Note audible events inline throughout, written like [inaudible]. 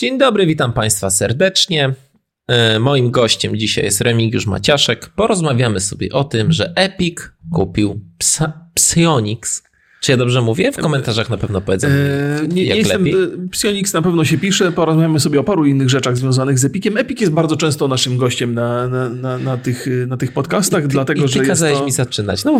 Dzień dobry, witam Państwa serdecznie. E, moim gościem dzisiaj jest Remigiusz Maciaszek. Porozmawiamy sobie o tym, że Epic kupił Psyonix czy ja dobrze mówię? W komentarzach na pewno powiedzą. Eee, nie, jak nie jestem, lepiej. Psionix na pewno się pisze, porozmawiamy sobie o paru innych rzeczach związanych z Epikiem. Epic jest bardzo często naszym gościem na, na, na, na tych, na tych podcastach, I, dlatego i że. Ty kazałeś to... mi zaczynać. [laughs]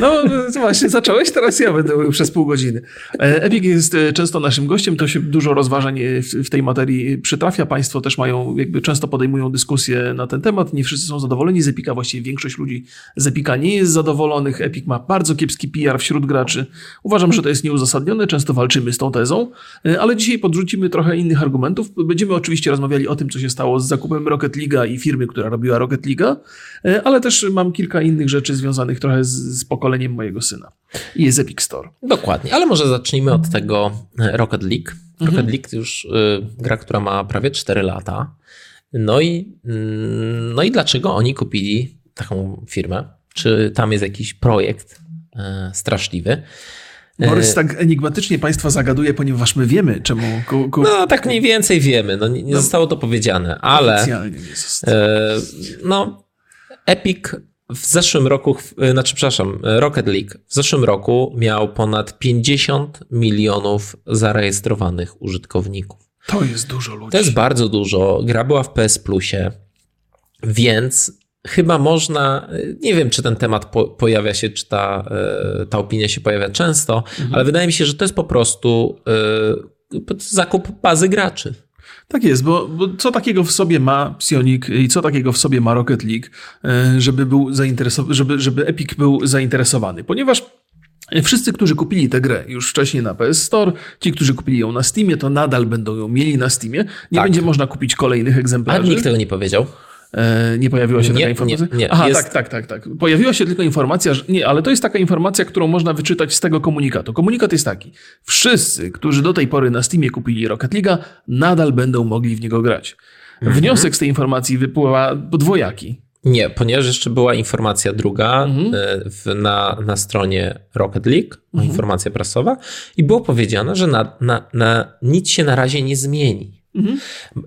No, no właśnie, zacząłeś, teraz ja będę mówił przez pół godziny. E, Epic jest e, często naszym gościem, to się dużo rozważań e, w, w tej materii przytrafia. Państwo też mają, jakby często podejmują dyskusje na ten temat. Nie wszyscy są zadowoleni z Epika, właściwie większość ludzi z Epika nie jest zadowolonych. Epic ma bardzo kiepski PR wśród graczy. Uważam, że to jest nieuzasadnione, często walczymy z tą tezą, e, ale dzisiaj podrzucimy trochę innych argumentów. Będziemy oczywiście rozmawiali o tym, co się stało z zakupem Rocket League'a i firmy, która robiła Rocket League'a, e, ale też mam kilka innych rzeczy związanych trochę z, z pokoleniem mojego syna. I jest Epic Store. Dokładnie, ale może zacznijmy od tego e, Rocket League. Rocket mhm. League to już gra, która ma prawie 4 lata. No i, y, no i dlaczego oni kupili taką firmę? Czy tam jest jakiś projekt straszliwy? Borys e, tak enigmatycznie Państwa zagaduje, ponieważ my wiemy, czemu. Ku, ku... No, tak mniej więcej wiemy. No, nie, nie no, zostało to powiedziane, ale. Oficjalnie nie zostało. E, no, Epic w zeszłym roku, znaczy, przepraszam, Rocket League w zeszłym roku miał ponad 50 milionów zarejestrowanych użytkowników. To jest dużo ludzi. To jest bardzo dużo. Gra była w PS Plusie, więc chyba można, nie wiem czy ten temat po, pojawia się, czy ta, e, ta opinia się pojawia często, mhm. ale wydaje mi się, że to jest po prostu y, zakup bazy graczy. Tak jest, bo, bo, co takiego w sobie ma Psionic i co takiego w sobie ma Rocket League, e, żeby, był zainteresowany, żeby, żeby Epic był zainteresowany? Ponieważ Wszyscy, którzy kupili tę grę już wcześniej na PS Store, ci, którzy kupili ją na Steamie, to nadal będą ją mieli na Steamie. Nie tak. będzie można kupić kolejnych egzemplarzy. A nikt tego nie powiedział. E, nie pojawiła się nie, taka informacja? Nie, nie. Aha, jest... tak, tak, tak, tak. Pojawiła się tylko informacja, że nie, ale to jest taka informacja, którą można wyczytać z tego komunikatu. Komunikat jest taki. Wszyscy, którzy do tej pory na Steamie kupili Rocket League, nadal będą mogli w niego grać. Mhm. Wniosek z tej informacji wypływa podwojaki. Nie, ponieważ jeszcze była informacja druga mhm. E, w, na, na stronie Rocket League, mhm. informacja prasowa, i było powiedziane, że na, na, na nic się na razie nie zmieni. Mhm.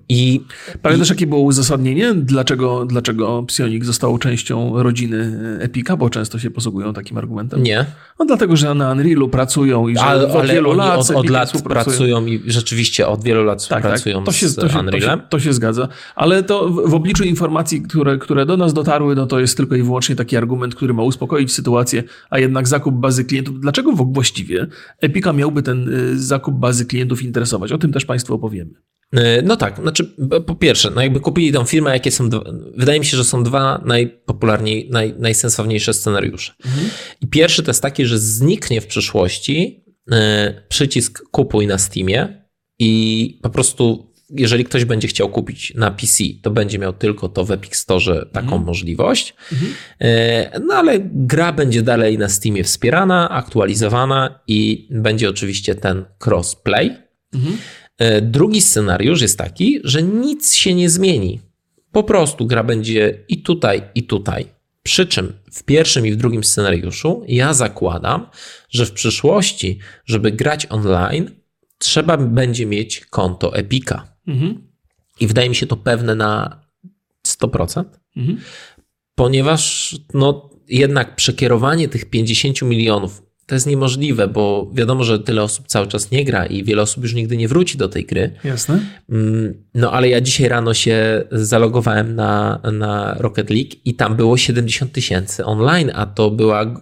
I, Pamiętasz, i... jakie było uzasadnienie, dlaczego, dlaczego Psionik został częścią rodziny Epika, bo często się posługują takim argumentem? Nie. No dlatego, że na Unrealu pracują i że ale, od wielu lat od, od lat pracują i rzeczywiście od wielu lat tak, pracują tak. To się, to się, Unrealem. To się, to się, zgadza, ale to w, w obliczu informacji, które, które do nas dotarły, no to jest tylko i wyłącznie taki argument, który ma uspokoić sytuację, a jednak zakup bazy klientów. Dlaczego właściwie Epika miałby ten y, zakup bazy klientów interesować? O tym też Państwu opowiemy. E, no tak, znaczy po pierwsze, no jakby kupili tą firmę, jakie są, wydaje mi się, że są dwa najpopularniej, naj, najsensowniejsze scenariusze. Mhm. I pierwszy to jest taki, że zniknie w przyszłości e, przycisk kupuj na Steamie i po prostu jeżeli ktoś będzie chciał kupić na PC, to będzie miał tylko to w Epic Store taką mhm. możliwość. Mhm. E, no ale gra będzie dalej na Steamie wspierana, aktualizowana i będzie oczywiście ten crossplay. Mhm. E, drugi scenariusz jest taki, że nic się nie zmieni. Po prostu gra będzie i tutaj, i tutaj. Przy czym w pierwszym i w drugim scenariuszu ja zakładam, że w przyszłości, żeby grać online, trzeba będzie mieć konto Epika. Mhm. I wydaje mi się to pewne na 100%, mhm. ponieważ no, jednak przekierowanie tych 50 milionów to jest niemożliwe, bo wiadomo, że tyle osób cały czas nie gra i wiele osób już nigdy nie wróci do tej gry. Jasne. Mm, no ale ja dzisiaj rano się zalogowałem na, na Rocket League i tam było 70 tysięcy online, a to była e,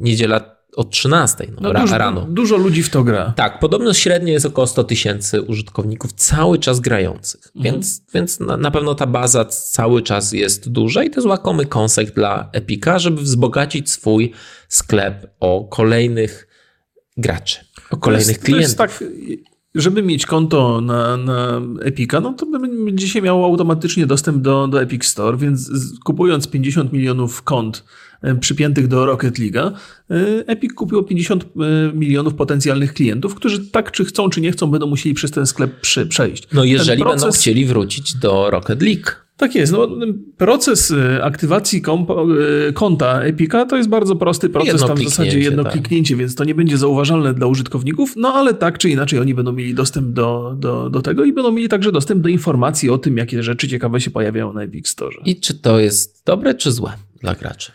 niedziela od 13 no, no dużo, rano. Dużo ludzi w to gra. Tak, podobno średnio jest około 100 tysięcy użytkowników cały czas grających, mhm. więc, więc na, na, pewno ta baza cały czas jest duża i to jest łakomy kąsek dla Epika, żeby wzbogacić swój sklep o kolejnych graczy, o kolejnych to jest, klientów. To jest tak, żeby mieć konto na, na Epika, no to bym dzisiaj miał automatycznie dostęp do, do Epic Store, więc kupując 50 milionów kont przypiętych do Rocket League'a, e, Epic kupiło 50 e, milionów potencjalnych klientów, którzy tak czy chcą, czy nie chcą, będą musieli przez ten sklep przejść. No jeżeli proces... będą chcieli wrócić do Rocket League. Tak jest. No, proces aktywacji konta Epica to jest bardzo prosty proces, tam w zasadzie jedno tak. kliknięcie, więc to nie będzie zauważalne dla użytkowników, no ale tak czy inaczej oni będą mieli dostęp do, do, do tego i będą mieli także dostęp do informacji o tym, jakie rzeczy ciekawe się pojawiają na Epic Store. I czy to jest dobre, czy złe dla graczy?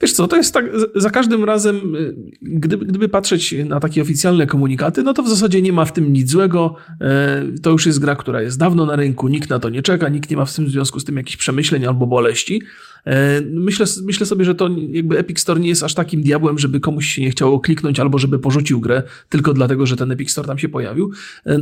Wiesz co, to jest tak, za każdym razem, y, gdyby, gdyby patrzeć na takie oficjalne komunikaty, no to w zasadzie nie ma w tym nic złego. E, To już jest gra, która jest dawno na rynku, nikt na to nie czeka, nikt nie ma w tym związku z tym jakichś przemyśleń albo boleści. E, Myślę, myślę sobie, że to jakby Epic Store nie jest aż takim diabłem, żeby komuś się nie chciało kliknąć albo żeby porzucił grę tylko dlatego, że ten Epic Store tam się pojawił.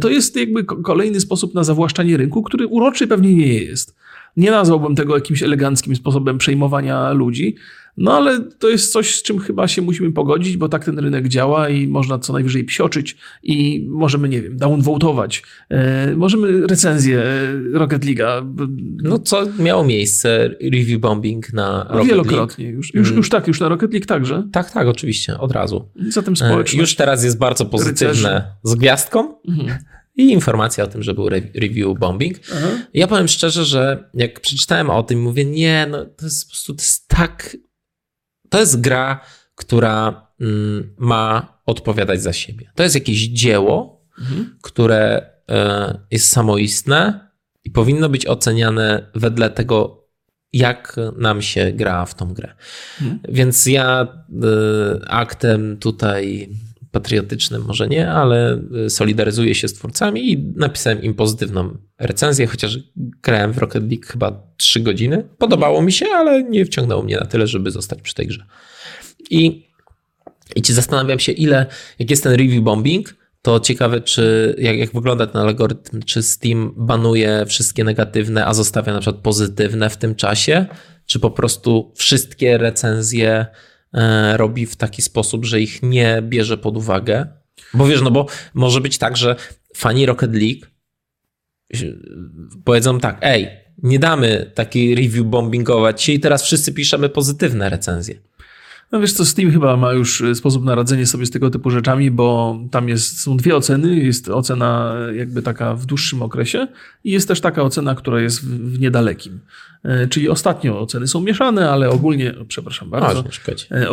To jest jakby ko- kolejny sposób na zawłaszczanie rynku, który uroczy pewnie nie jest. Nie nazwałbym tego jakimś eleganckim sposobem przejmowania ludzi, no ale to jest coś, z czym chyba się musimy pogodzić, bo tak ten rynek działa i można co najwyżej psioczyć i możemy, nie wiem, downvotować. E, możemy recenzję e, Rocket League'a. No co miało miejsce, review bombing na Rocket wielokrotnie już. Już, Mm. już tak, już na Rocket League także. Tak, tak, oczywiście, od razu. Zatem E, społeczność. Już teraz jest bardzo pozytywne rycerzy. z gwiazdką Mhm. i informacja o tym, że był re- review bombing. Aha. Ja powiem szczerze, że jak przeczytałem o tym, mówię, nie, no to jest po prostu, to jest tak, to jest gra, która mm, ma odpowiadać za siebie. To jest jakieś dzieło, Mhm. które e, jest samoistne i powinno być oceniane wedle tego, jak nam się gra w tą grę. Mhm. Więc ja e, aktem tutaj patriotycznym może nie, ale e, solidaryzuję się z twórcami i napisałem im pozytywną recenzję, chociaż grałem w Rocket League chyba 3 godziny. Podobało mi się, ale nie wciągnęło mnie na tyle, żeby zostać przy tej grze. I, i ci zastanawiam się, ile, jak jest ten review bombing, to ciekawe, czy jak, jak wygląda ten algorytm, czy Steam banuje wszystkie negatywne, a zostawia na przykład pozytywne w tym czasie, czy po prostu wszystkie recenzje robi w taki sposób, że ich nie bierze pod uwagę. Bo wiesz, no bo może być tak, że fani Rocket League y, powiedzą tak, ej, nie damy taki review bombingować się i teraz wszyscy piszemy pozytywne recenzje. No wiesz co, Steam chyba ma już e, sposób na radzenie sobie z tego typu rzeczami, bo tam jest, są dwie oceny. Jest ocena jakby taka w dłuższym okresie i jest też taka ocena, która jest w, w niedalekim. E, Czyli ostatnio oceny są mieszane, ale ogólnie, przepraszam bardzo, Można szukać. e,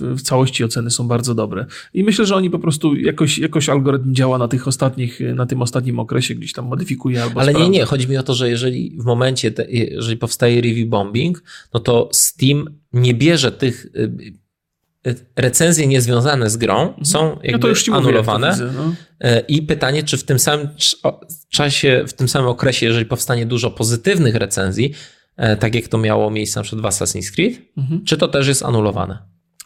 w- całości oceny są bardzo dobre. I myślę, że oni po prostu jakoś, jakoś algorytm działa na tych ostatnich, na tym ostatnim okresie, gdzieś tam modyfikuje albo Ale nie, nie, chodzi mi o to, że jeżeli w momencie, te, jeżeli powstaje review bombing, no to Steam nie bierze tych y, y, recenzje niezwiązane z grą, są No jakby już ci mówię, anulowane. widzę, no. E, I pytanie, czy w tym samym czasie, w tym samym okresie, jeżeli powstanie dużo pozytywnych recenzji, tak jak to miało miejsce na przykład w Assassin's Creed, Mhm. czy to też jest anulowane?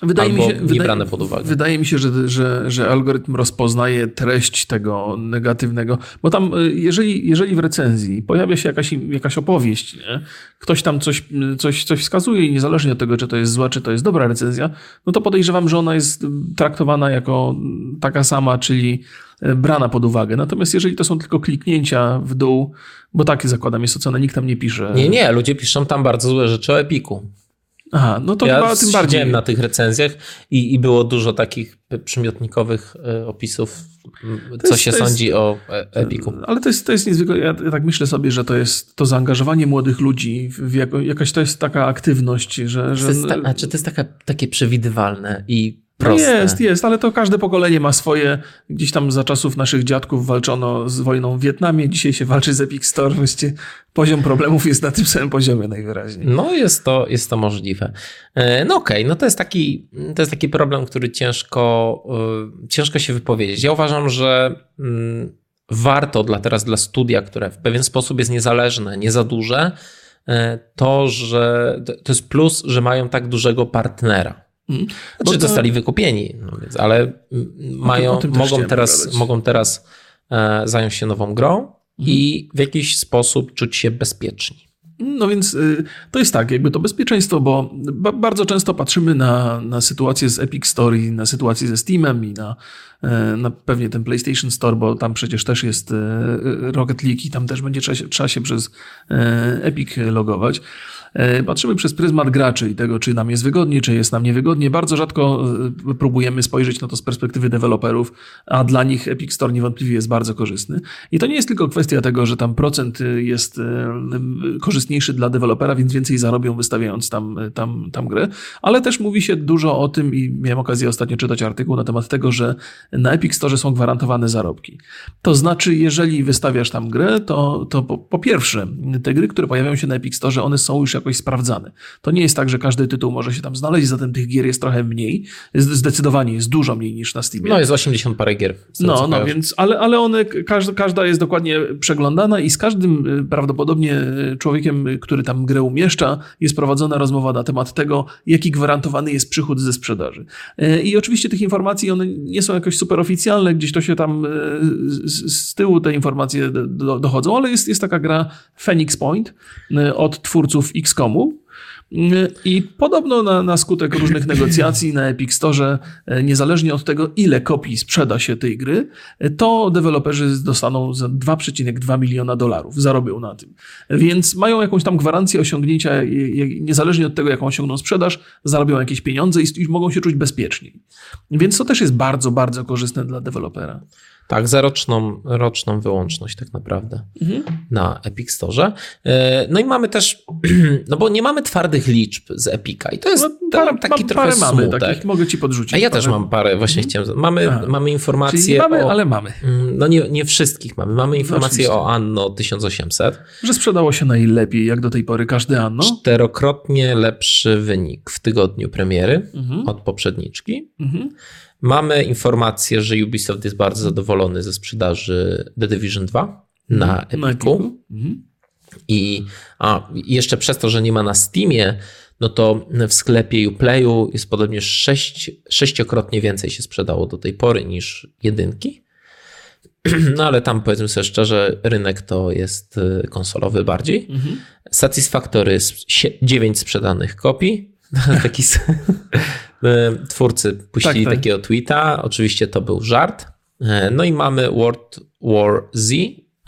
Wydaje Albo mi się, nie wydaje, brane pod uwagę. Wydaje mi się, że, że, że algorytm rozpoznaje treść tego negatywnego, bo tam, y, jeżeli, jeżeli w recenzji pojawia się jakaś, jakaś opowieść, nie? ktoś tam coś, coś, coś wskazuje i niezależnie od tego, czy to jest zła, czy to jest dobra recenzja, no to podejrzewam, że ona jest y, traktowana jako taka sama, czyli y, brana pod uwagę. Natomiast jeżeli to są tylko kliknięcia w dół, bo takie zakładam jest ocena, nikt tam nie pisze. Nie, nie, ludzie piszą tam bardzo złe rzeczy o Epiku. Aha, no to ja chyba tym bardziej. na tych recenzjach i, i było dużo takich przymiotnikowych e, opisów, m, co jest- się jest- sądzi o e, Epiku. Ale to jest, to jest niezwykle. Ja, tak myślę sobie, że to jest to zaangażowanie młodych ludzi, w, jako, jakaś to jest taka aktywność, że. Że to jest, ta, a czy to jest taka, takie przewidywalne i proste? Jest, jest, ale to każde pokolenie ma swoje. Gdzieś tam za czasów naszych dziadków walczono z wojną w Wietnamie, dzisiaj się walczy z Epic Store. Właściwie poziom problemów jest na tym samym poziomie najwyraźniej. No jest to, jest to możliwe. E, No okej, no to jest, taki, to jest taki problem, który ciężko, y, ciężko się wypowiedzieć. Ja uważam, że mm, warto dla teraz dla studia, które w pewien sposób jest niezależne, nie za duże, e, to, że to jest plus, że mają tak dużego partnera. Mm. Bo Znaczy to- zostali wykupieni, no więc, ale mają, mogą, teraz, mogą teraz e, zająć się nową grą i w jakiś sposób czuć się bezpieczni. No więc y, to jest tak, jakby to bezpieczeństwo, bo ba bardzo często patrzymy na, na sytuację z Epic Store i na sytuację ze Steamem i na, e, na pewnie ten PlayStation Store, bo tam przecież też jest e, Rocket League i tam też będzie trzeba się, trzeba się przez e, Epic logować. E, patrzymy przez pryzmat graczy i tego, czy nam jest wygodnie, czy jest nam niewygodnie. Bardzo rzadko e, próbujemy spojrzeć na to z perspektywy deweloperów, a dla nich Epic Store niewątpliwie jest bardzo korzystny. I to nie jest tylko kwestia tego, że tam procent jest korzystniejszy dla dewelopera, więc więcej zarobią wystawiając tam, tam, tam grę, ale też mówi się dużo o tym i miałem okazję ostatnio czytać artykuł na temat tego, że na Epic Store są gwarantowane zarobki. To znaczy, jeżeli wystawiasz tam grę, to, to po, po pierwsze, te gry, które pojawiają się na Epic Store, one są już jakoś sprawdzane. To nie jest tak, że każdy tytuł może się tam znaleźć, zatem tych gier jest trochę mniej. Zdecydowanie jest dużo mniej niż na Steamie. No jest 80 parę gier. No, no więc, ale, ale one, każda, każda jest dokładnie przeglądana i z każdym y, prawdopodobnie y, człowiekiem, który tam grę umieszcza, jest prowadzona rozmowa na temat tego, jaki gwarantowany jest przychód ze sprzedaży. Y, I oczywiście tych informacji, one nie są jakoś super oficjalne, gdzieś to się tam z, tyłu te informacje do, dochodzą, ale jest, jest taka gra Phoenix Point od twórców XCOMu, i podobno na, na skutek różnych negocjacji na Epic Store, e, niezależnie od tego, ile kopii sprzeda się tej gry, e, to deweloperzy dostaną za 2,2 miliona dolarów, zarobią na tym. Więc mają jakąś tam gwarancję osiągnięcia, niezależnie od tego, jaką osiągną sprzedaż, zarobią jakieś pieniądze i, i mogą się czuć bezpieczniej. Więc to też jest bardzo, bardzo korzystne dla dewelopera. Tak, za roczną, roczną wyłączność tak naprawdę mhm. na Epic Store. E, no i mamy też, [clears throat] no bo nie mamy twardych liczb z Epica i to jest no, parę, taki trochę parę mamy, takich mogę ci podrzucić. A ja parę. też mam parę, właśnie mhm. chciałem, mamy, mamy informacje mamy, o, ale mamy. Mm, no nie, nie wszystkich mamy. Mamy informacje no, o Anno 1800. Że sprzedało się najlepiej, jak do tej pory każdy Anno. Czterokrotnie lepszy wynik w tygodniu premiery mhm. od poprzedniczki. Mhm. Mamy informację, że Ubisoft jest bardzo zadowolony ze sprzedaży The Division 2 na mhm. Epiku. Mhm. I a, jeszcze przez to, że nie ma na Steamie, no to w sklepie Uplayu jest podobnie sześć, sześciokrotnie więcej się sprzedało do tej pory niż jedynki. [clears throat] No ale tam powiedzmy sobie szczerze, rynek to jest y, konsolowy bardziej. Mhm. Satisfactory 9 sprzedanych kopii. [laughs] Taki [laughs] E, twórcy puścili tak, tak. takiego tweeta. Oczywiście to był żart. E, no i mamy World War Z.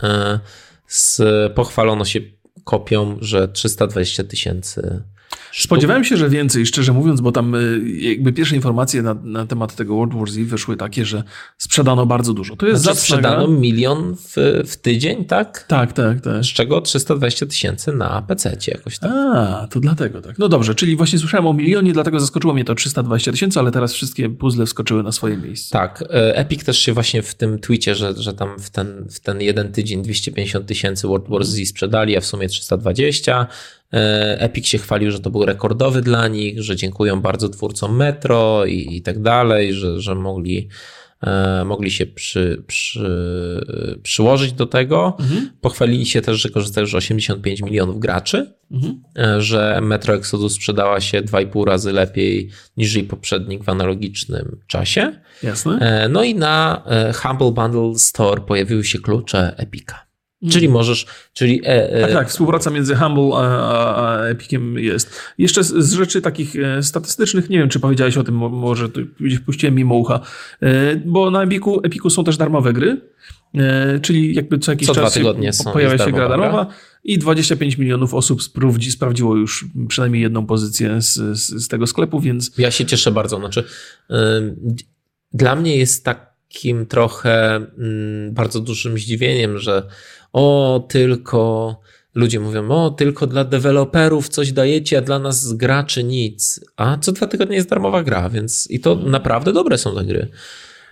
E, z, pochwalono się kopią, że 320 tysięcy Spodziewałem się, że więcej, szczerze mówiąc, bo tam y, jakby pierwsze informacje na, na temat tego World War Z wyszły takie, że sprzedano bardzo dużo. To jest znaczy, sprzedano milion w, w, tydzień, tak? Tak, tak, tak. Z czego 320 tysięcy na PC jakoś tak. A, to dlatego tak. No dobrze, czyli właśnie słyszałem o milionie, dlatego zaskoczyło mnie to 320 tysięcy, ale teraz wszystkie puzzle wskoczyły na swoje miejsce. Tak. E, Epic też się właśnie w tym tweetie, że, że tam w ten, w ten jeden tydzień 250 tysięcy World War Z sprzedali, a w sumie 320. E, Epic się chwalił, że to był rekordowy dla nich, że dziękują bardzo twórcom Metro i, i tak dalej, że, że mogli, e, mogli się przy, przy, przyłożyć do tego. Mhm. Pochwalili się też, że korzystają już 85 milionów graczy, mhm. E, że Metro Exodus sprzedała się 2,5 razy lepiej niż jej poprzednik w analogicznym czasie. Jasne. No i na Humble Bundle Store pojawiły się klucze Epica. Czyli możesz, czyli... E, e... Tak, tak, współpraca między Humble a, a, Epiciem jest. Jeszcze z, z, rzeczy takich e, statystycznych, nie wiem, czy powiedziałeś o tym, może gdzieś puściłem mimo ucha, e, bo na Epiku, Epiku są też darmowe gry, e, czyli jakby co jakiś co czas tygodnie się, pojawia się gra darmowa i 25 milionów osób sprawdzi, sprawdziło już przynajmniej jedną pozycję z, z, z, tego sklepu, więc... Ja się cieszę bardzo, znaczy yy, dla mnie jest takim trochę yy, bardzo dużym zdziwieniem, że o, tylko ludzie mówią, o, tylko dla deweloperów coś dajecie, a dla nas graczy nic. A co dwa tygodnie jest darmowa gra, więc i to naprawdę dobre są te gry.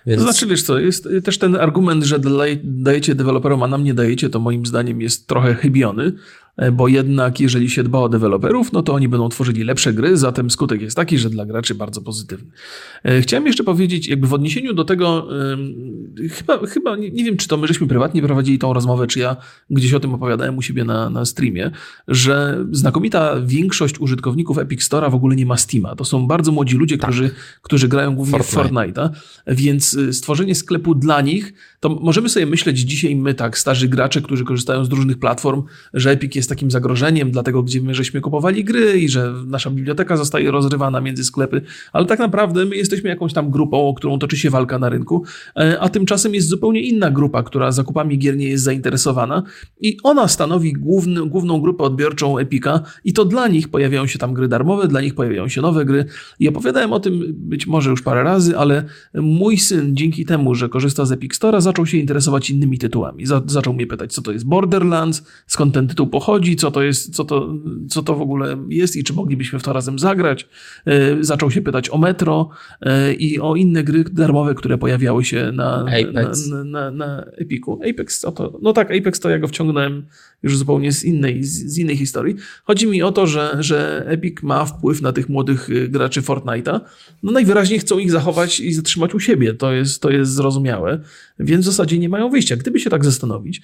Więc... To znaczy, wiesz co, jest też ten argument, że dajecie deweloperom, a nam nie dajecie, to moim zdaniem jest trochę chybiony, bo jednak jeżeli się dba o deweloperów, no to oni będą tworzyli lepsze gry, zatem skutek jest taki, że dla graczy bardzo pozytywny. E, chciałem jeszcze powiedzieć, jakby w odniesieniu do tego, chyba, chyba nie wiem, czy to my żeśmy prywatnie prowadzili tą rozmowę, czy ja gdzieś o tym opowiadałem u siebie na, na streamie, że znakomita większość użytkowników Epic Store'a w ogóle nie ma Steama. To są bardzo młodzi ludzie, tak. którzy, którzy grają głównie Fortnite. w Fortnite'a, więc y, stworzenie sklepu dla nich, to możemy sobie myśleć dzisiaj my tak, starzy gracze, którzy korzystają z różnych platform, że Epic jest jest takim zagrożeniem dla tego, gdzie my żeśmy kupowali gry i że nasza biblioteka zostaje rozrywana między sklepy, ale tak naprawdę my jesteśmy jakąś tam grupą, o którą toczy się walka na rynku, e, a tymczasem jest zupełnie inna grupa, która zakupami gier nie jest zainteresowana i ona stanowi główny, główną grupę odbiorczą Epika i to dla nich pojawiają się tam gry darmowe, dla nich pojawiają się nowe gry i opowiadałem o tym być może już parę razy, ale mój syn dzięki temu, że korzysta z Epic Store'a, zaczął się interesować innymi tytułami. Za, zaczął mnie pytać, co to jest Borderlands, skąd ten tytuł pochodzi, co to jest, co to, co to w ogóle jest i czy moglibyśmy w to razem zagrać. E, zaczął się pytać o Metro e, i o inne gry darmowe, które pojawiały się na, na, na, na Epiku. Apex, to? No tak, Apex to ja go wciągnąłem już zupełnie z innej, z, innej historii. Chodzi mi o to, że, że Epic ma wpływ na tych młodych y, graczy Fortnite'a. No najwyraźniej chcą ich zachować i zatrzymać u siebie. To jest, to jest zrozumiałe, więc w zasadzie nie mają wyjścia. Gdyby się tak zastanowić,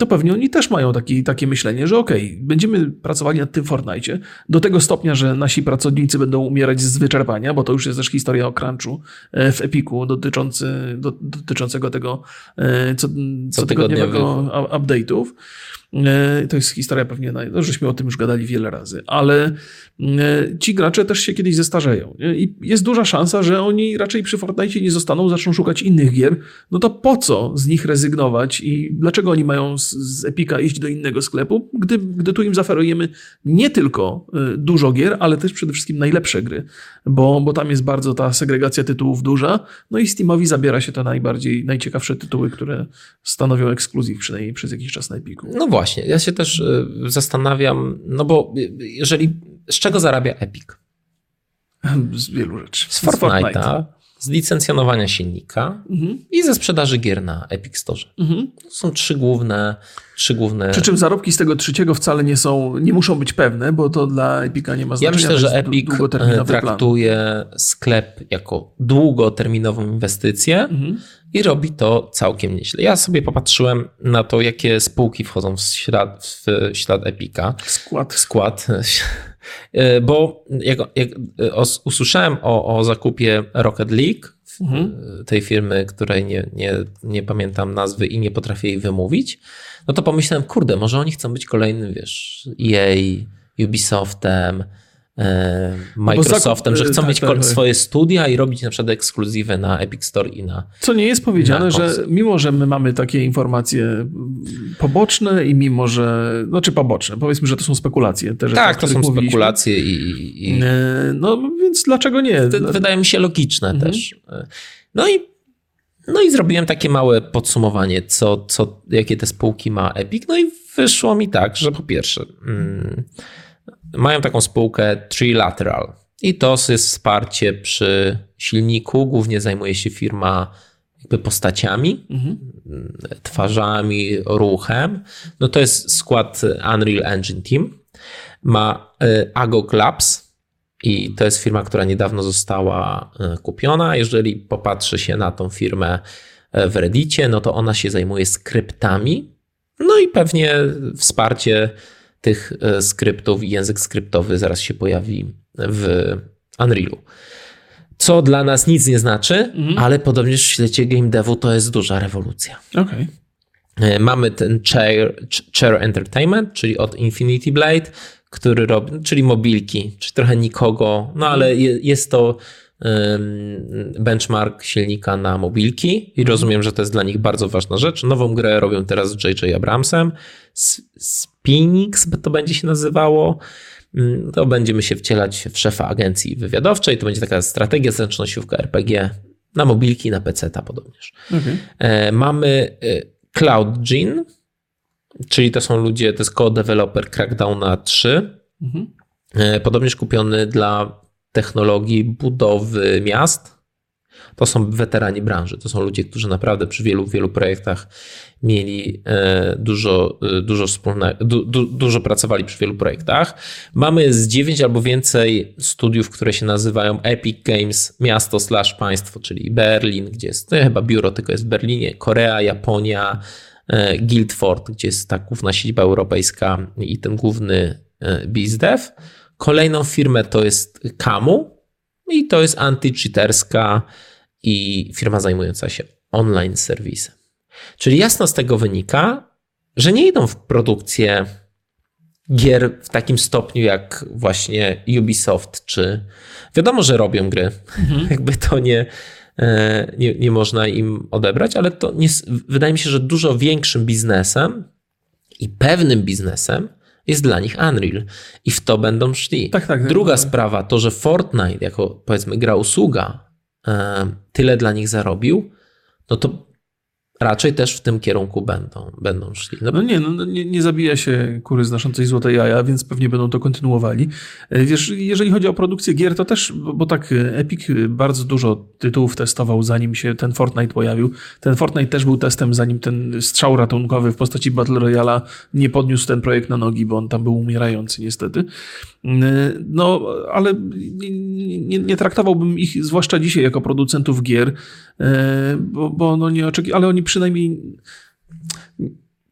to pewnie oni też mają taki, takie myślenie, że okej, okay, będziemy pracowali nad tym Fortnite do tego stopnia, że nasi pracownicy będą umierać z wyczerpania, bo to już jest też historia o crunchu e, w Epiku dotyczący, do, dotyczącego tego e, co, co tygodniowego update'ów. E, to jest historia pewnie, no, żeśmy o tym już gadali wiele razy, ale ci gracze też się kiedyś zestarzeją. I jest duża szansa, że oni raczej przy Fortnite nie zostaną, zaczną szukać innych gier. No to po co z nich rezygnować i dlaczego oni mają z, z Epika iść do innego sklepu, gdy, gdy tu im zaferujemy nie tylko e, dużo gier, ale też przede wszystkim najlepsze gry, bo, bo tam jest bardzo ta segregacja tytułów duża. No i Steamowi zabiera się te najbardziej, najciekawsze tytuły, które stanowią ekskluzyw przynajmniej przez jakiś czas na Epiku. No właśnie ja się też y, zastanawiam, no bo jeżeli, z czego zarabia Epic? Z wielu rzeczy. Z Fortnite'a, z licencjonowania silnika mhm. i ze sprzedaży gier na Epic Store. Mhm. To są trzy główne, trzy główne... Przy czym zarobki z tego trzeciego wcale nie są, nie muszą być pewne, bo to dla Epica nie ma znaczenia. Ja myślę, że Epic e, traktuje plan. sklep jako długoterminową inwestycję mhm i robi to całkiem nieźle. Ja sobie popatrzyłem na to, jakie spółki wchodzą w ślad, w ślad Epika. Skład. Skład. [laughs] E, bo jak, jak usłyszałem o, o zakupie Rocket League, mhm. tej firmy, której nie, nie, nie pamiętam nazwy i nie potrafię jej wymówić, no to pomyślałem, kurde, może oni chcą być kolejnym, wiesz, EA, Ubisoftem, E, Microsoftem, że chcą tak, mieć tak, tak. swoje studia i robić na przykład ekskluzywy na Epic Store i na. Co nie jest powiedziane, że mimo, że my mamy takie informacje poboczne i mimo, że. Znaczy poboczne, powiedzmy, że to są spekulacje. Te tak, to są spekulacje i, i, e, No więc dlaczego nie? Wydaje mi się logiczne mhm. też. E, no i no i zrobiłem takie małe podsumowanie, co, co, jakie te spółki ma Epic. No i wyszło mi tak, że po pierwsze. Mają taką spółkę Trilateral i to jest wsparcie przy silniku. Głównie zajmuje się firma jakby postaciami, mhm. twarzami, ruchem. No to jest skład Unreal Engine Team. Ma y, Agog Labs i to jest firma, która niedawno została y, kupiona. Jeżeli popatrzy się na tą firmę y, w Reddicie, no to ona się zajmuje skryptami. No i pewnie wsparcie tych e, skryptów i język skryptowy zaraz się pojawi w Unrealu. Co dla nas nic nie znaczy, mhm. ale podobnież w świecie game devu to jest duża rewolucja. Okay. E, mamy ten Chair, Chair Entertainment, czyli od Infinity Blade, który robi, czyli mobilki, czy trochę nikogo, no ale jest to benchmark silnika na mobilki i mhm. rozumiem, że to jest dla nich bardzo ważna rzecz. Nową grę robią teraz z J.J. Abramsem. Spinix to będzie się nazywało. Mm, to będziemy się wcielać w szefa agencji wywiadowczej. To będzie taka strategia zręcznościówka RPG na mobilki, na PC ta podobnież. Okay. E, mamy e, CloudGene, czyli to są ludzie, to jest co-developer Crackdowna 3. Mhm. E, podobnież kupiony dla technologii budowy miast. To są weterani branży, to są ludzie, którzy naprawdę przy wielu, wielu projektach mieli e, dużo, e, dużo, wspólne, du, du, dużo pracowali przy wielu projektach. Mamy z dziewięć albo więcej studiów, które się nazywają Epic Games Miasto slash Państwo, czyli Berlin, gdzie jest, to chyba biuro tylko jest w Berlinie, Korea, Japonia, e, Guildford, gdzie jest ta główna siedziba europejska i ten główny BizDev. Kolejną firmę to jest Kamu i to jest anti-cheaterska i firma zajmująca się online serwisem. Czyli jasno z tego wynika, że nie idą w produkcję gier w takim stopniu jak właśnie Ubisoft, czy wiadomo, że robią gry. Mhm. [laughs] Jakby to nie, e, nie, nie można im odebrać, ale to nie, wydaje mi się, że dużo większym biznesem i pewnym biznesem jest dla nich Unreal i w to będą szli. Tak, tak, Druga tak. sprawa to, że Fortnite jako powiedzmy gra usługa tyle dla nich zarobił, no to raczej też w tym kierunku będą, będą szli. No, no nie, no, nie, nie zabija się kury znoszącej złote jaja, więc pewnie będą to kontynuowali. E, wiesz, jeżeli chodzi o produkcję gier, to też, bo tak e, Epic bardzo dużo tytułów testował, zanim się ten Fortnite pojawił. Ten Fortnite też był testem, zanim ten strzał ratunkowy w postaci Battle Royale nie podniósł ten projekt na nogi, bo on tam był umierający niestety. E, no, ale nie, nie, nie traktowałbym ich, zwłaszcza dzisiaj, jako producentów gier, bo, bo no nie ale oni przynajmniej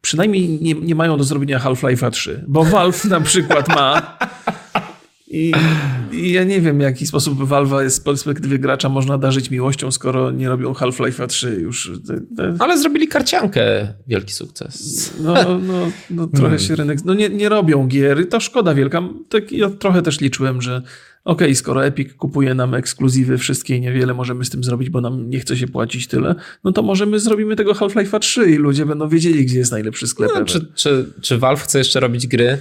przynajmniej nie, nie mają do zrobienia Half-Life'a 3, bo Valve na przykład ma i, i, ja nie wiem, w jaki sposób Valve z perspektywy gracza można darzyć miłością, skoro nie robią Half-Life'a 3 już. Ale zrobili karciankę, wielki sukces. No, no, no trochę hmm. się rynek... No nie, nie robią gier, to szkoda wielka. Tak, ja trochę też liczyłem, że okej, okay, skoro Epic kupuje nam ekskluzywy wszystkie i niewiele możemy z tym zrobić, bo nam nie chce się płacić tyle, no to może my zrobimy tego Half-Life'a 3 i ludzie będą wiedzieli, gdzie jest najlepszy sklep. No, czy, czy, czy Valve chce jeszcze robić gry?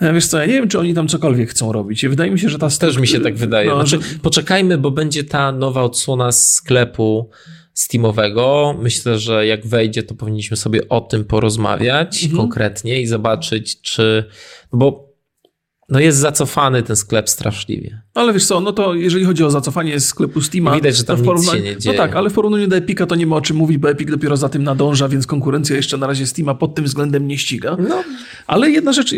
Wiesz co, ja nie wiem, czy oni tam cokolwiek chcą robić. Wydaje mi się, że ta... Też mi się tak wydaje. No, znaczy, że... Poczekajmy, bo będzie ta nowa odsłona sklepu Steamowego. Myślę, że jak wejdzie, to powinniśmy sobie o tym porozmawiać mhm. konkretnie i zobaczyć, czy... Bo no jest zacofany ten sklep straszliwie. Ale wiesz co, no to jeżeli chodzi o zacofanie sklepu Steama... Widać, że tam porównaniu... nic się nie dzieje. No tak, ale w porównaniu do Epika to nie ma o czym mówić, bo Epic dopiero za tym nadąża, więc konkurencja jeszcze na razie Steama pod tym względem nie ściga. No. Ale jedna rzecz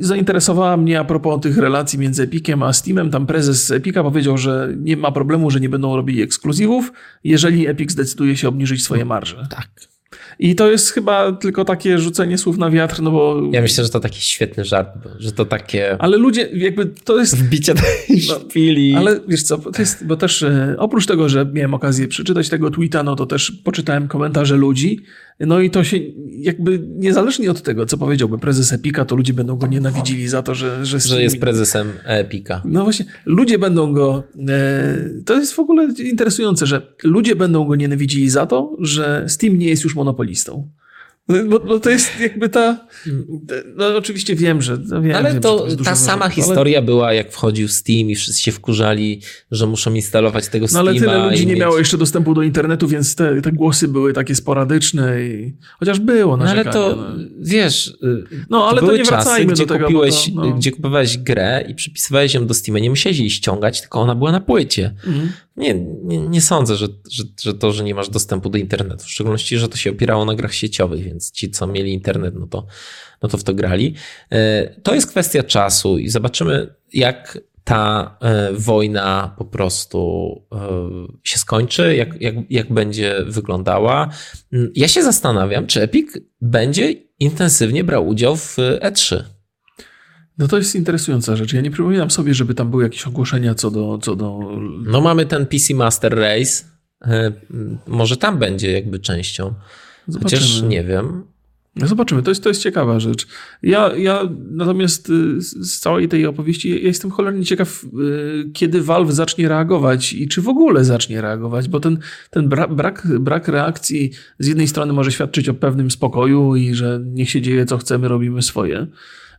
zainteresowała mnie a propos tych relacji między Epiciem a Steamem. Tam prezes Epika powiedział, że nie ma problemu, że nie będą robili ekskluzywów, jeżeli Epic zdecyduje się obniżyć swoje marże. Tak. I to jest chyba tylko takie rzucenie słów na wiatr, no bo... Ja myślę, że to taki świetny żart, że to takie... Ale ludzie, jakby to jest... Wbicie tej no, szpili. Ale wiesz co, to jest, bo też e, oprócz tego, że miałem okazję przeczytać tego tweeta, no to też poczytałem komentarze ludzi, no i to się jakby niezależnie od tego, co powiedziałby prezes Epika, to ludzie będą go nienawidzili za to, że... Że, że jest prezesem Epika. No właśnie, ludzie będą go... E, to jest w ogóle interesujące, że ludzie będą go nienawidzili za to, że Steam nie jest już monopolistą. No, bo, bo, to jest jakby ta. No oczywiście wiem, że. No wiem, ale wiem, to, to ta sama ale... historia była, jak wchodził Steam i wszyscy się wkurzali, że muszą instalować tego Steama. No ale tyle ludzi nie mieć... miało jeszcze dostępu do internetu, więc te, te głosy były takie sporadyczne i chociaż było no ale to no. wiesz. Y, no ale to, to nie wracajmy czasy, do tego. Kupiłeś, to, no. Gdzie kupowałeś grę i przypisywałeś ją do Steama. Nie musiałeś jej ściągać, tylko ona była na płycie. Mhm. Nie, nie, nie, sądzę, że, że, że to, że nie masz dostępu do internetu, w szczególności, że to się opierało na grach sieciowych, więc ci, co mieli internet, no to, no to w to grali. E, to jest kwestia czasu i zobaczymy, jak ta e, wojna po prostu e, się skończy, jak, jak, jak będzie wyglądała. Ja się zastanawiam, czy Epic będzie intensywnie brał udział w E3. No to jest interesująca rzecz. Ja nie przypominam sobie, żeby tam były jakieś ogłoszenia co do. Co do... No mamy ten PC Master Race. E, może tam będzie jakby częścią. Zobaczymy. Chociaż nie wiem. No zobaczymy, to jest, to jest ciekawa rzecz. Ja, ja natomiast y, z całej tej opowieści ja jestem cholernie ciekaw, y, kiedy Valve zacznie reagować i czy w ogóle zacznie reagować, bo ten, ten brak, brak reakcji z jednej strony może świadczyć o pewnym spokoju i że niech się dzieje co chcemy, robimy swoje.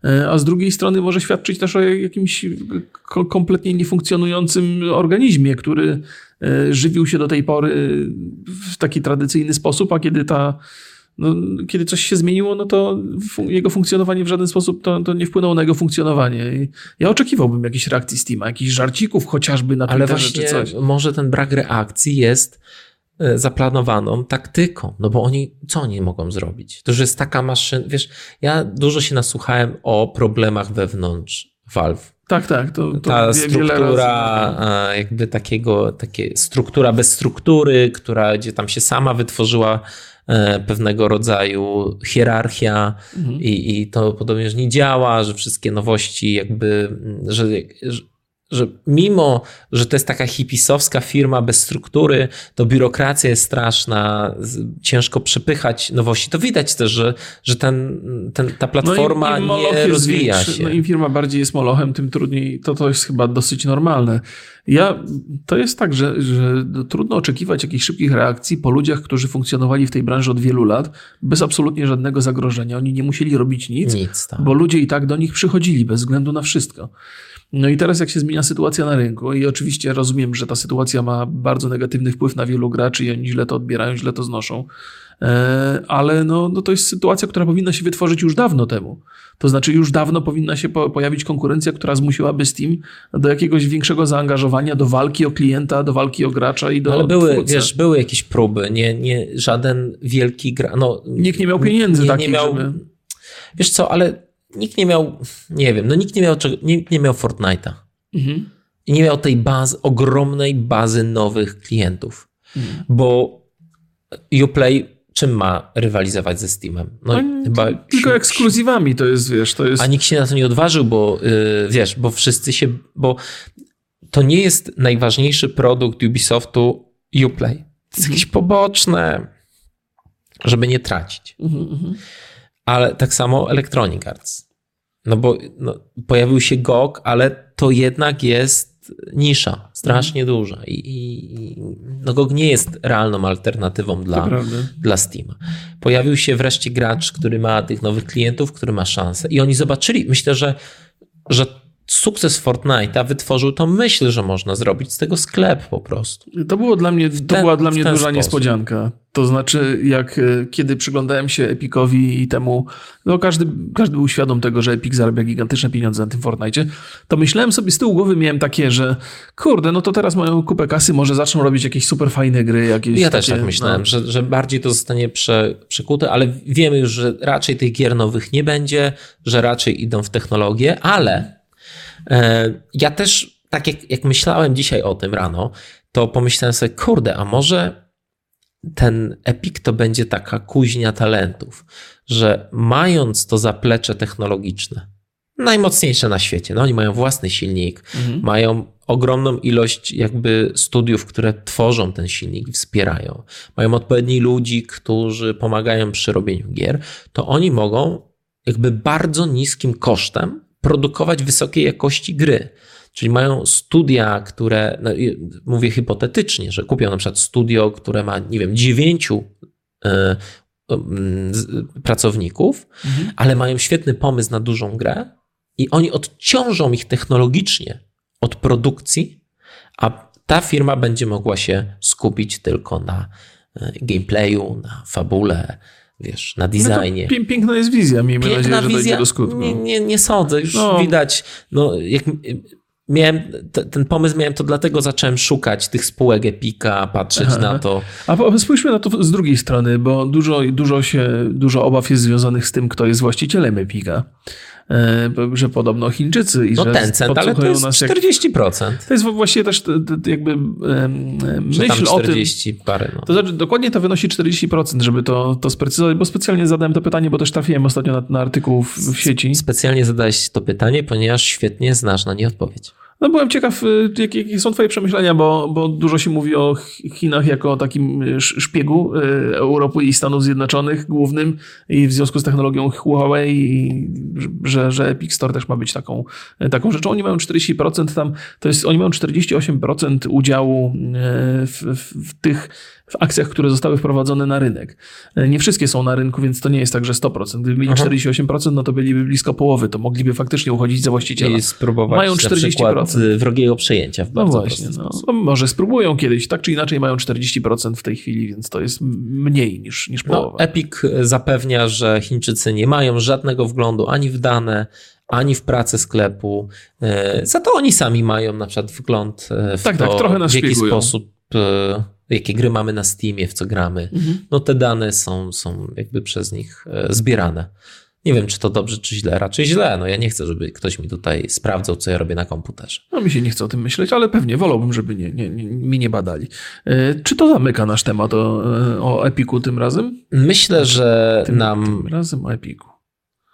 E, a z drugiej strony może świadczyć też o jakimś kompletnie niefunkcjonującym organizmie, który e, żywił się do tej pory w taki tradycyjny sposób, a kiedy ta no, kiedy coś się zmieniło, no to jego funkcjonowanie w żaden sposób to, to nie wpłynęło na jego funkcjonowanie. I ja oczekiwałbym jakiejś reakcji Steama, jakichś żarcików chociażby na Ale Twitterze czy coś. Może ten brak reakcji jest zaplanowaną taktyką, no bo oni, co oni mogą zrobić? To już jest taka maszyna, wiesz, ja dużo się nasłuchałem o problemach wewnątrz Valve. Tak, tak. To, to Ta struktura, jakby takiego, takie struktura bez struktury, która, gdzie tam się sama wytworzyła e, pewnego rodzaju hierarchia mhm. i, i to podobnież nie działa, że wszystkie nowości jakby, że, że że mimo, że to jest taka hipisowska firma bez struktury, to biurokracja jest straszna, ciężko przepychać nowości, to widać też, że, że ten, ten, ta platforma no im, im nie rozwija większy, się. No im firma bardziej jest molochem, tym trudniej, to to jest chyba dosyć normalne. Ja, to jest tak, że, że trudno oczekiwać jakichś szybkich reakcji po ludziach, którzy funkcjonowali w tej branży od wielu lat, bez absolutnie żadnego zagrożenia. Oni nie musieli robić nic, nic tak. bo ludzie i tak do nich przychodzili bez względu na wszystko. No i teraz jak się zmienia sytuacja na rynku i oczywiście rozumiem, że ta sytuacja ma bardzo negatywny wpływ na wielu graczy i oni źle to odbierają, źle to znoszą, ale no, no to jest sytuacja, która powinna się wytworzyć już dawno temu. To znaczy już dawno powinna się pojawić konkurencja, która zmusiłaby Steam do jakiegoś większego zaangażowania, do walki o klienta, do walki o gracza i do no, Ale były, wiesz, były jakieś próby, nie, nie żaden wielki gra... No, Nikt nie miał pieniędzy nie, takich, nie miał... żeby... Wiesz co, ale nikt nie miał, nie wiem, no nikt nie miał, nikt nie miał Fortnite'a. Mhm. I nie miał tej bazy, ogromnej bazy nowych klientów. Mhm. Bo Uplay czym ma rywalizować ze Steamem? No, chyba tylko ekskluzywami to jest, wiesz, to jest... A nikt się na to nie odważył, bo yy, wiesz, bo wszyscy się, bo to nie jest najważniejszy produkt Ubisoftu Uplay. To jest mhm. jakieś poboczne, żeby nie tracić. Mhm, mhm ale tak samo Electronic Arts. No bo no, pojawił się GOG, ale to jednak jest nisza, strasznie mm. duża. I, i, no GOG nie jest realną alternatywą dla, dla Steama. Pojawił się wreszcie gracz, który ma tych nowych klientów, który ma szansę. I oni zobaczyli, myślę, że, że sukces Fortnite'a wytworzył tą myśl, że można zrobić z tego sklep po prostu. To było dla mnie, to ten, była dla mnie duża sposób. niespodzianka. To znaczy, jak e, kiedy przyglądałem się Epicowi i temu, no każdy, każdy był świadom tego, że Epic zarabia gigantyczne pieniądze na tym Fortnite, to myślałem sobie z tyłu głowy, miałem takie, że kurde, no to teraz mają kupę kasy, może zaczną robić jakieś super fajne gry. Jakieś ja takie, też tak myślałem, no. że, że bardziej to zostanie prze, przekute, ale wiemy już, że raczej tych gier nowych nie będzie, że raczej idą w technologię, ale ja też, tak jak, jak myślałem dzisiaj o tym rano, to pomyślałem sobie, kurde, a może ten Epic to będzie taka kuźnia talentów, że mając to zaplecze technologiczne, najmocniejsze na świecie, no oni mają własny silnik, mhm. mają ogromną ilość jakby studiów, które tworzą ten silnik i wspierają, mają odpowiedni ludzi, którzy pomagają przy robieniu gier, to oni mogą jakby bardzo niskim kosztem produkować wysokiej jakości gry. Czyli mają studia, które, no, mówię hipotetycznie, że kupią na przykład studio, które ma, nie wiem, dziewięciu y, y, pracowników, mhm. ale mają świetny pomysł na dużą grę i oni odciążą ich technologicznie od produkcji, a ta firma będzie mogła się skupić tylko na e, gameplayu, na fabule, wiesz, na no designie. No piękna jest wizja, miejmy piękna nadzieję, że wizja, dojdzie do skutku. Nie, nie, nie sądzę, już no. widać, no jak miałem, ten pomysł miałem, to dlatego zacząłem szukać tych spółek Epika, patrzeć Aha. na to. A spójrzmy na to z drugiej strony, bo dużo, dużo się, dużo obaw jest związanych z tym, kto jest właścicielem Epika. E, że podobno Chińczycy i no że Tencent, ale to jest nas 40%. Jak... To jest właśnie też jakby myśl o tym. parę. No. To znaczy dokładnie to wynosi 40%, żeby to, to sprecyzować, bo specjalnie zadałem to pytanie, bo też trafiłem ostatnio na, na artykuł w, w sieci. Specjalnie zadałeś to pytanie, ponieważ świetnie znasz na nie odpowiedź. No byłem ciekaw, y, jakie są twoje przemyślenia, bo, bo dużo się mówi o Chinach jako o takim y, szpiegu y, Europy i Stanów Zjednoczonych głównym i w związku z technologią Huawei, że, że Epic Store też ma być taką, taką rzeczą. Oni mają 40% tam, to jest, oni mają 48% udziału w, w, w tych w akcjach, które zostały wprowadzone na rynek. E, nie wszystkie są na rynku, więc to nie jest tak, że 100%. Gdyby mieli Aha. 48%, no to byliby blisko połowy, to mogliby faktycznie uchodzić za właściciela. I spróbować Mają 40% wrogiego przejęcia w no właśnie, no. no. Może spróbują kiedyś, tak czy inaczej mają 40% w tej chwili, więc to jest mniej niż, niż no, połowa. No, Epic zapewnia, że Chińczycy nie mają żadnego wglądu ani w dane, ani w pracę sklepu. E, za to oni sami mają na przykład wgląd e, w tak, to, tak, trochę nas w jaki szpiegują. sposób jakie gry mamy na Steamie, w co gramy, mhm. no te dane są, są jakby przez nich e, zbierane. Nie wiem, czy to dobrze, czy źle. Raczej źle. No ja nie chcę, żeby ktoś mi tutaj sprawdzał, co ja robię na komputerze. No mi się nie chce o tym myśleć, ale pewnie wolałbym, żeby nie, nie, nie, mi nie badali. E, czy to zamyka nasz temat o, e, o Epiku tym razem? Myślę, że tym, nam... Tym razem o Epiku.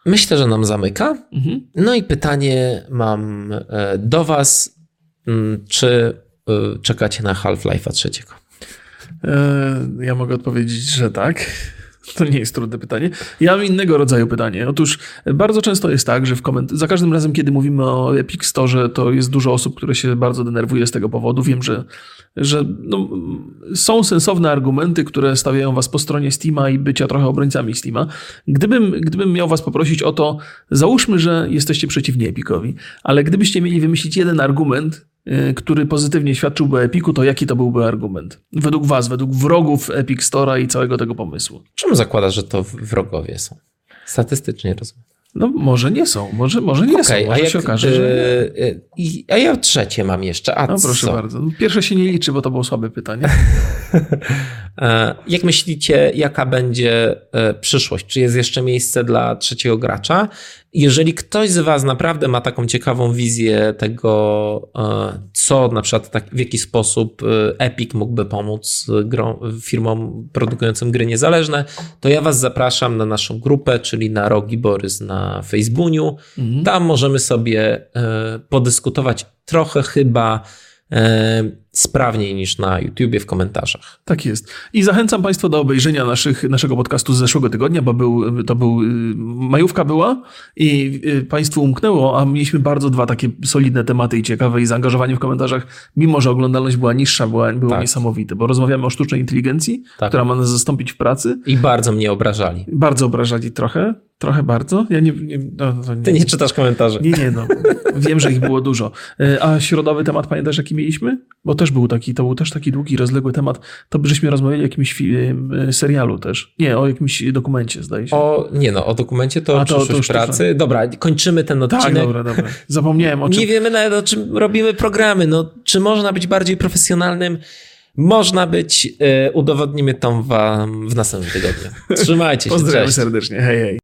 Myślę, że nam zamyka. Mhm. No i pytanie mam do was. mm, czy czekacie na Half-Life'a trzeciego? E, ja mogę odpowiedzieć, że tak. To nie jest trudne pytanie. Ja mam innego rodzaju pytanie. Otóż bardzo często jest tak, że w koment- za każdym razem, kiedy mówimy o Epic Store, to jest dużo osób, które się bardzo denerwuje z tego powodu. Wiem, że, że no, są sensowne argumenty, które stawiają was po stronie Steama i bycia trochę obrońcami Steama. Gdybym, gdybym miał was poprosić o to, załóżmy, że jesteście przeciwni Epicowi, ale gdybyście mieli wymyślić jeden argument, który pozytywnie świadczyłby o Epiku, to jaki to byłby argument? Według was, według wrogów Epic Store'a i całego tego pomysłu. Czemu zakładasz, że to wrogowie są? Statystycznie rozumiem. No może nie są, może, może nie są, Okej, może a się jak, okaże, że y, y, A ja trzecie mam jeszcze. A No proszę co? bardzo. No, Pierwsze się nie liczy, bo to było słabe pytanie. [laughs] E, Jak myślicie, jaka będzie e, przyszłość? Czy jest jeszcze miejsce dla trzeciego gracza? Jeżeli ktoś z Was naprawdę ma taką ciekawą wizję tego, e, co na przykład tak, w jaki sposób e, Epic mógłby pomóc grą, firmom produkującym gry niezależne, to ja Was zapraszam na naszą grupę, czyli na Rogi Borys na Facebooku. Tam możemy sobie e, podyskutować trochę chyba e, sprawniej niż na YouTubie w komentarzach. Tak jest. I zachęcam Państwa do obejrzenia naszych, naszego podcastu z zeszłego tygodnia, bo był, to był, y, majówka była i y, Państwu umknęło, a mieliśmy bardzo dwa takie solidne tematy i ciekawe i zaangażowanie w komentarzach, mimo że oglądalność była niższa, była, było Tak. niesamowite, bo rozmawiamy o sztucznej inteligencji, Tak. która ma nas zastąpić w pracy. I bardzo mnie obrażali. Bardzo obrażali trochę, trochę bardzo. Ja nie, nie, no, to nie, Ty nie czytasz komentarzy. Nie, nie, no. Wiem, że ich było dużo. E, A środowy temat pamiętasz, jaki mieliśmy? Bo też był taki, to był też taki długi, rozległy temat. To byśmy rozmawiali o jakimś e, serialu też. Nie, o jakimś dokumencie, zdaje się. O, nie no, o dokumencie to, A, to- to przyszłość już pracy. Dobra, kończymy ten tak, odcinek. dobra, dobra. Zapomniałem o czym. Nie wiemy nawet o czym robimy programy. No, czy można być bardziej profesjonalnym? Można być. E, udowodnimy to wam w następnym tygodniu. Trzymajcie się, [laughs] Pozdrawiam cześć. serdecznie. Hej, hej.